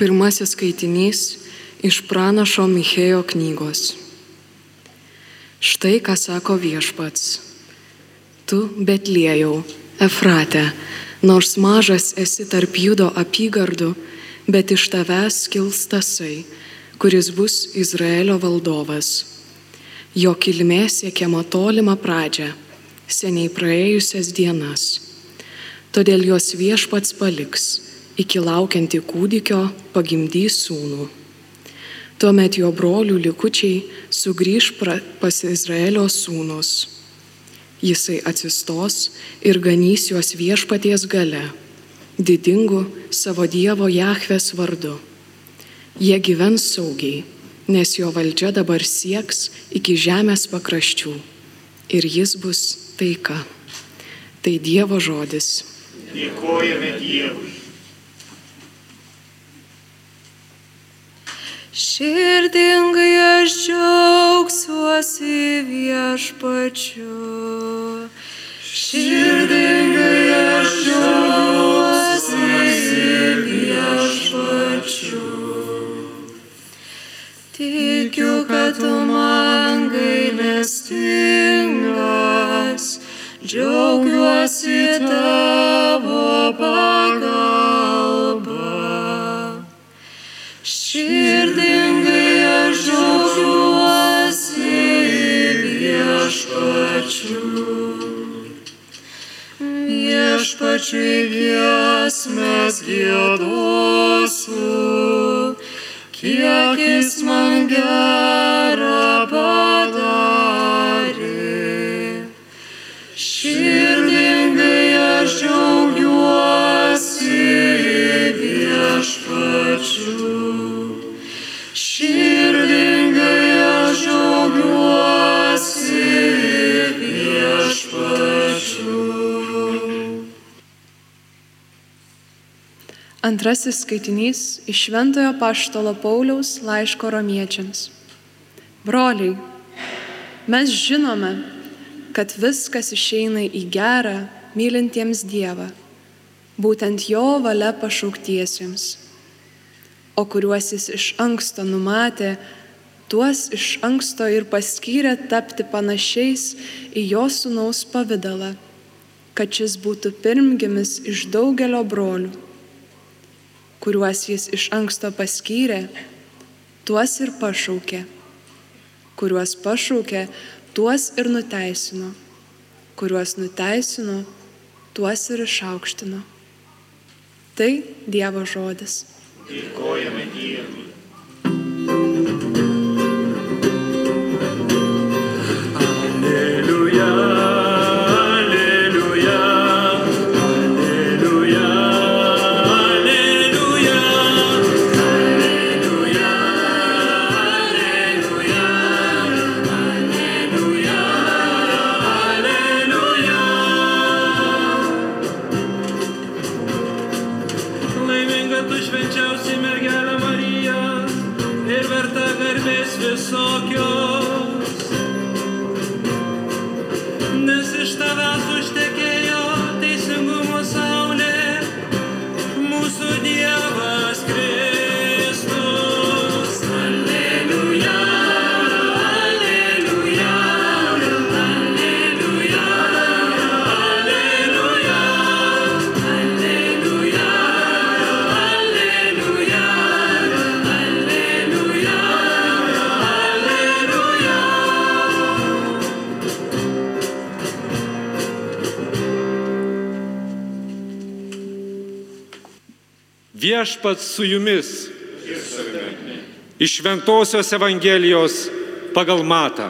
Pirmasis skaitinys iš pranašo Michėjo knygos. Štai ką sako viešpats. Tu, Betliejau, Efrate, nors mažas esi tarp judo apygardų, bet iš tavęs kils tasai, kuris bus Izraelio valdovas. Jo kilmė siekiama tolimą pradžią, seniai praėjusias dienas. Todėl jos viešpats paliks, iki laukianti kūdikio pagimdys sūnų. Tuomet jo brolių likučiai sugrįž pas Izraelio sūnus. Jisai atsistos ir ganys juos viešpaties gale, didingu savo Dievo Jahves vardu. Jie gyvens saugiai, nes jo valdžia dabar sieks iki žemės pakraščių ir jis bus taika. Tai Dievo žodis. Dėkojame Dievui. Širdingai aš džiaugsiuosi viešpačiu. Širdingai aš džiaugsiuosi viešpačiu. Tikiu, kad tu man gailestingas, džiaugiuosi tavo Viešpačiui giesmės gėdosiu, kiek jis man gerą padarė. Širdingai Antrasis skaitinys iš Šventojo Paštolo Pauliaus laiško romiečiams. Broliai, mes žinome, kad viskas išeina į gerą mylintiems Dievą, būtent Jo valia pašauktiesiems, o kuriuos Jis iš anksto numatė, tuos iš anksto ir paskyrė tapti panašiais į Jo sunaus pavydalą, kad šis būtų pirmgimis iš daugelio brolių kuriuos jis iš anksto paskyrė, tuos ir pašaukė, kuriuos pašaukė, tuos ir nuteisino, kuriuos nuteisino, tuos ir išaukštino. Tai Dievo žodis. Dėkojame Dievui. Viešpats su jumis. Iš Šventojios Evangelijos pagal Matą.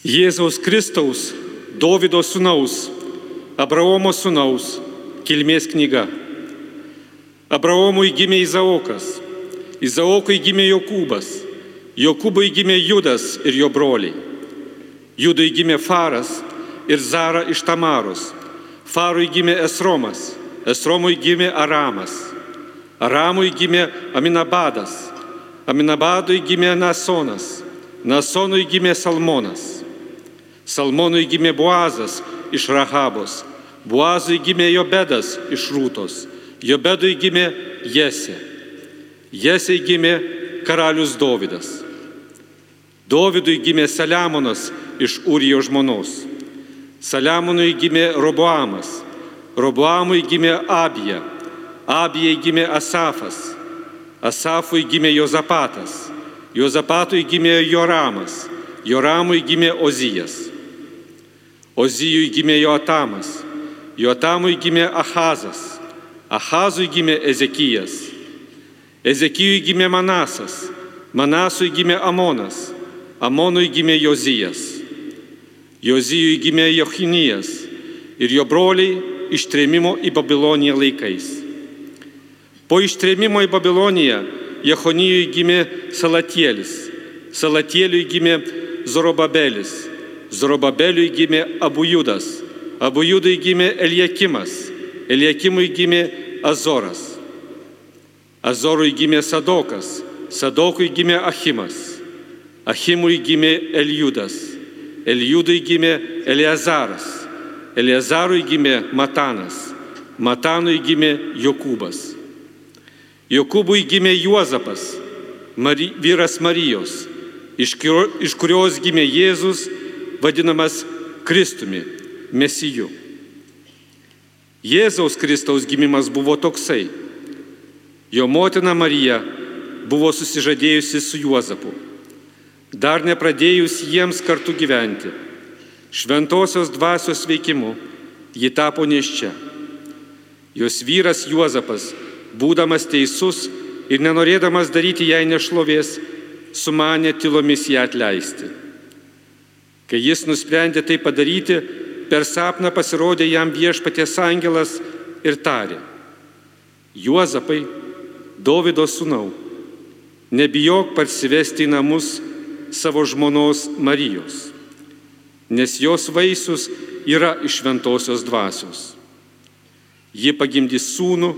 Jėzaus Kristaus, Dovido sūnaus, Abraomo sūnaus kilmės knyga. Abraomui gimė Izaokas, Izaokui gimė Jokūbas, Jokūbui gimė Judas ir jo broliai. Judui gimė Faras ir Zara iš Tamaros, Farui gimė Esromas, Esromui gimė Aramas, Aramui gimė Aminabadas, Aminabadui gimė Nasonas, Nasonui gimė Salmonas, Salmonui gimė Boazas iš Rahabos, Buazui gimė Jobedas iš Rūtos, Jobedui gimė Jesė, Jesei gimė karalius Dovydas. Dovydui gimė Saliamonas iš Urijo žmonos. Saliamonui gimė Roboamas, Roboamui gimė Abija, Abijai gimė Asafas, Asafui gimė Jozapatas, Jozapatui gimė Joramas, Joramui gimė Ozijas, Ozijui gimė Joatamas, Joatamui gimė Ahazas, Ahazui gimė Ezekijas, Ezekijui gimė Manasas, Manasui gimė Amonas, Amonui gimė Jozijas, Jozijui gimė Jochinijas ir jo broliai ištrėmimo į Babiloniją laikais. Po ištrėmimo į Babiloniją Jehonijui gimė Salatielis, Salatieliui gimė Zorobabelis, Zorobabeliui gimė Abujudas, Abujudui gimė Eliekimas, Eliekimui gimė Azoras, Azorui gimė Sadokas, Sadokui gimė Achimas, Achimui gimė Eliudas, Eliudui gimė Eleazaras, Eleazarui gimė Matanas, Matanui gimė Jokūbas. Jokūbui gimė Juozapas, Mari, vyras Marijos, iš, kurio, iš kurios gimė Jėzus, vadinamas Kristumi, Mesiju. Jėzaus Kristaus gimimas buvo toksai. Jo motina Marija buvo susižadėjusi su Juozapu. Dar nepradėjus jiems kartu gyventi, šventosios dvasios veikimu, ji tapo neščia. Jos vyras Juozapas, būdamas teisus ir nenorėdamas daryti jai nešlovės, sumanė tylomis ją atleisti. Kai jis nusprendė tai padaryti, per sapną pasirodė jam viešpaties angelas ir tarė, Juozapai, Dovido sūnau, nebijok parsivesti į namus savo žmonos Marijos, nes jos vaisius yra iš šventosios dvasios. Ji pagimdys sūnų,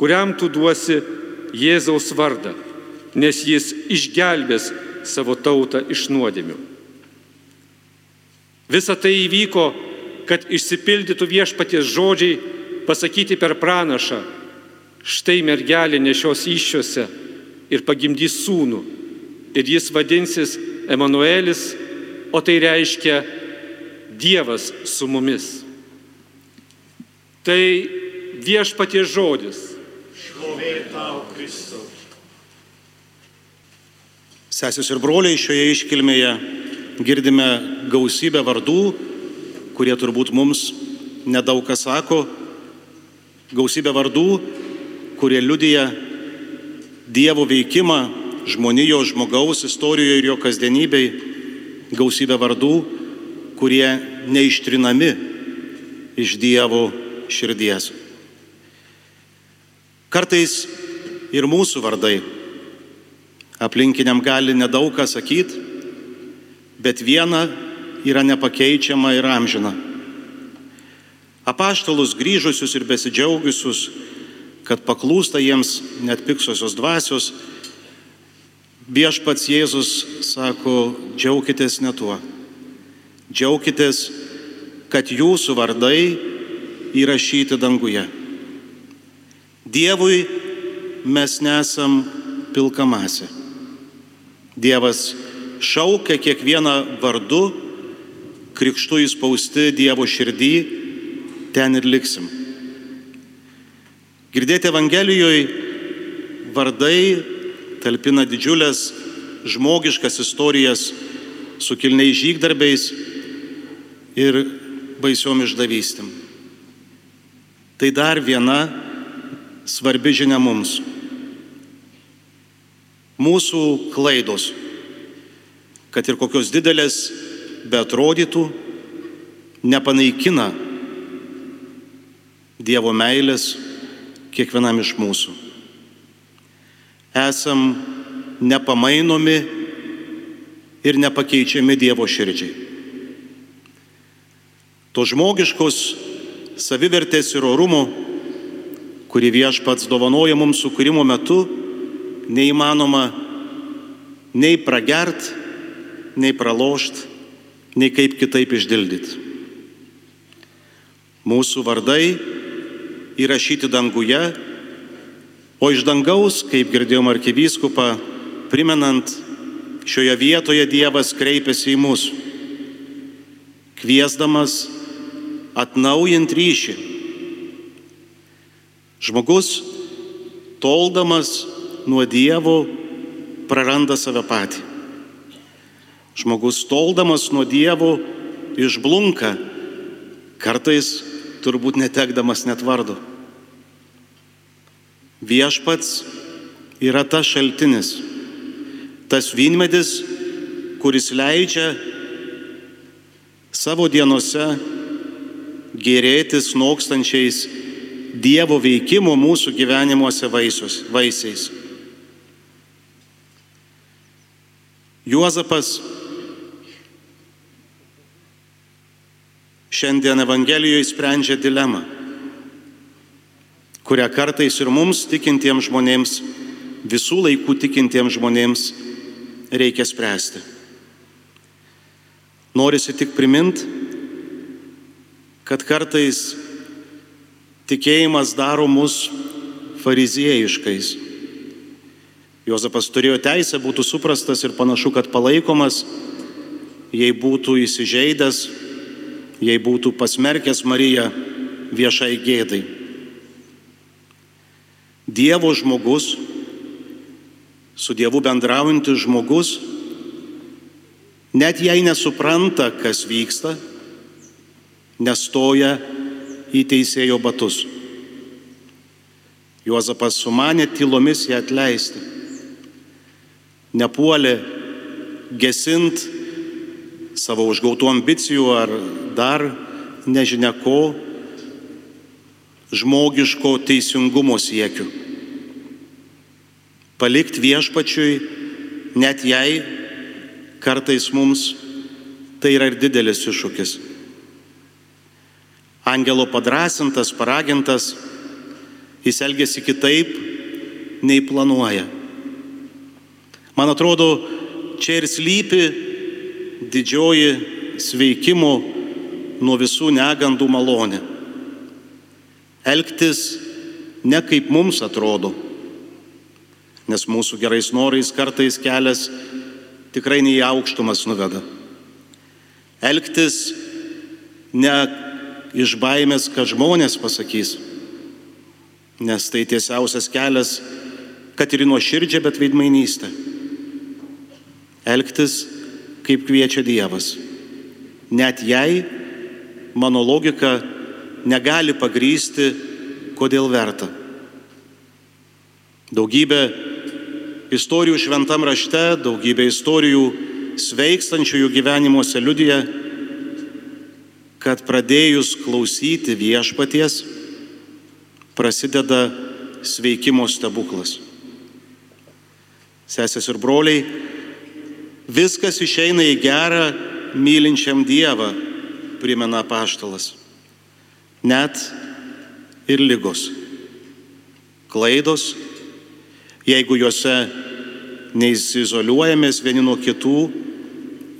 kuriam tu duosi Jėzaus vardą, nes jis išgelbės savo tautą iš nuodėmių. Visa tai įvyko, kad išsipildytų viešpaties žodžiai pasakyti per pranašą, štai mergelė nešios iššiose ir pagimdys sūnų, ir jis vadinsis Emanuelis, o tai reiškia Dievas su mumis. Tai viešpaties žodis. Šlovė tau, Kristau. Sesės ir broliai šioje iškilmėje girdime gausybę vardų, kurie turbūt mums nedaug ką sako, gausybę vardų, kurie liudija Dievo veikimą žmonijo, žmogaus istorijoje ir jo kasdienybei, gausybę vardų, kurie neištrinami iš Dievo širdies. Kartais ir mūsų vardai aplinkiniam gali nedaug ką sakyti, bet viena yra nepakeičiama ir amžina. Apaštalus grįžusius ir besidžiaugiusius, kad paklūsta jiems net piksosios dvasios, viešpats Jėzus sako, džiaukitės ne tuo. Džiaukitės, kad jūsų vardai įrašyti danguje. Dievui mes nesam pilkamasi. Dievas šaukia kiekvieną vardu, krikštų įspausti Dievo širdį, ten ir liksim. Girdėti Evangelijoje vardai talpina didžiulės žmogiškas istorijas su kilniais žygdarbiais ir baisiom išdavystėm. Tai dar viena svarbi žinia mums. Mūsų klaidos, kad ir kokios didelės betrodytų, nepanaikina Dievo meilės kiekvienam iš mūsų. Esam nepamainomi ir nepakeičiami Dievo širdžiai. To žmogiškos savivertės ir orumo, kurį viešpats dovanoja mums sukūrimo metu, neįmanoma nei pragert, nei pralošt, nei kaip kitaip išdildyti. Mūsų vardai įrašyti danguje, o iš dangaus, kaip girdėjom arkivyskupą, primenant, šioje vietoje Dievas kreipiasi į mus, kviesdamas atnaujinti ryšį. Žmogus, toldamas nuo Dievo, praranda save patį. Žmogus, toldamas nuo Dievo, išblunka, kartais turbūt netekdamas net vardo. Viešpats yra tas šaltinis, tas vynmedis, kuris leidžia savo dienose gerėtis nokstančiais Dievo veikimo mūsų gyvenimuose vaisius, vaisiais. Juozapas šiandien Evangelijoje sprendžia dilemą, kurią kartais ir mums tikintiems žmonėms, visų laikų tikintiems žmonėms reikia spręsti. Norisi tik primint, kad kartais tikėjimas daro mus fariziejiškais. Jozapas turėjo teisę būtų suprastas ir panašu, kad palaikomas, jei būtų įsižeidęs, jei būtų pasmerkęs Mariją viešai gėdai. Dievo žmogus, su Dievu bendraujantis žmogus, net jei nesupranta, kas vyksta, nestoja į teisėjo batus. Juozapas sumanė tylomis ją atleisti. Nepuolė gesint savo užgautų ambicijų ar dar nežinia ko žmogiško teisingumo siekiu. Palikti viešpačiui, net jei kartais mums tai yra ir didelis iššūkis. Angelo padrasintas, paragintas, jis elgesi kitaip, nei planuoja. Man atrodo, čia ir slypi didžioji sveikimo nuo visų negandų malonė. Elgtis ne kaip mums atrodo, nes mūsų gerais norais kartais kelias tikrai ne į aukštumas nuveda. Elgtis ne iš baimės, kad žmonės pasakys, nes tai tiesiausias kelias, kad ir nuo širdžia, bet veidmainystė. Elgtis, kaip kviečia Dievas. Net jei mano logika negali pagrysti, kodėl verta. Daugybė istorijų šventam rašte, daugybė istorijų sveikstančiųjų gyvenimuose liudija, kad pradėjus klausyti viešpaties prasideda sveikimo stebuklas. Sesės ir broliai, viskas išeina į gerą mylinčiam Dievą, primena paštalas. Net ir lygos. Klaidos, jeigu juose neįsizoliuojamės vieni nuo kitų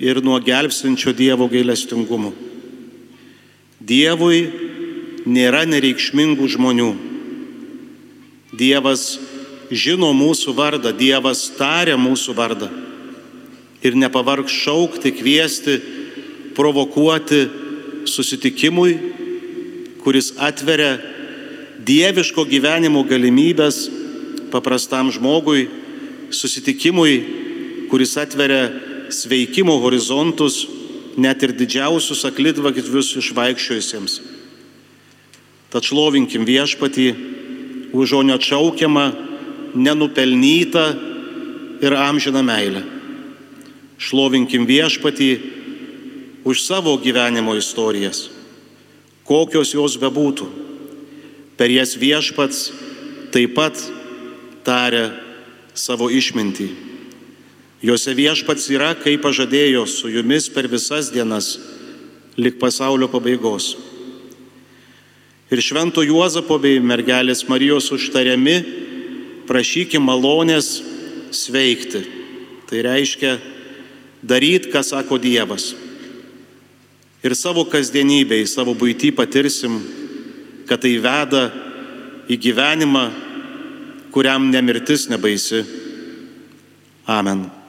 ir nuo gelbstinčio Dievo gailestingumo. Dievui nėra nereikšmingų žmonių. Dievas žino mūsų vardą, Dievas taria mūsų vardą. Ir nepavarg šaukti, kviesti, provokuoti susitikimui, kuris atveria dieviško gyvenimo galimybės paprastam žmogui, susitikimui, kuris atveria sveikimo horizontus net ir didžiausius aklidvagitvius išvaikščiojusiems. Tad šlovinkim viešpatį už jo neatšaukiamą, nenupelnytą ir amžiną meilę. Šlovinkim viešpatį už savo gyvenimo istorijas, kokios jos bebūtų. Per jas viešpats taip pat taria savo išmintį. Jose viešpats yra, kaip pažadėjo, su jumis per visas dienas, lik pasaulio pabaigos. Ir švento Juozapo bei mergelės Marijos užtariami, prašykim malonės sveikti. Tai reiškia daryti, ką sako Dievas. Ir savo kasdienybėje, savo būtį patirsim, kad tai veda į gyvenimą, kuriam nemirtis nebaisi. Amen.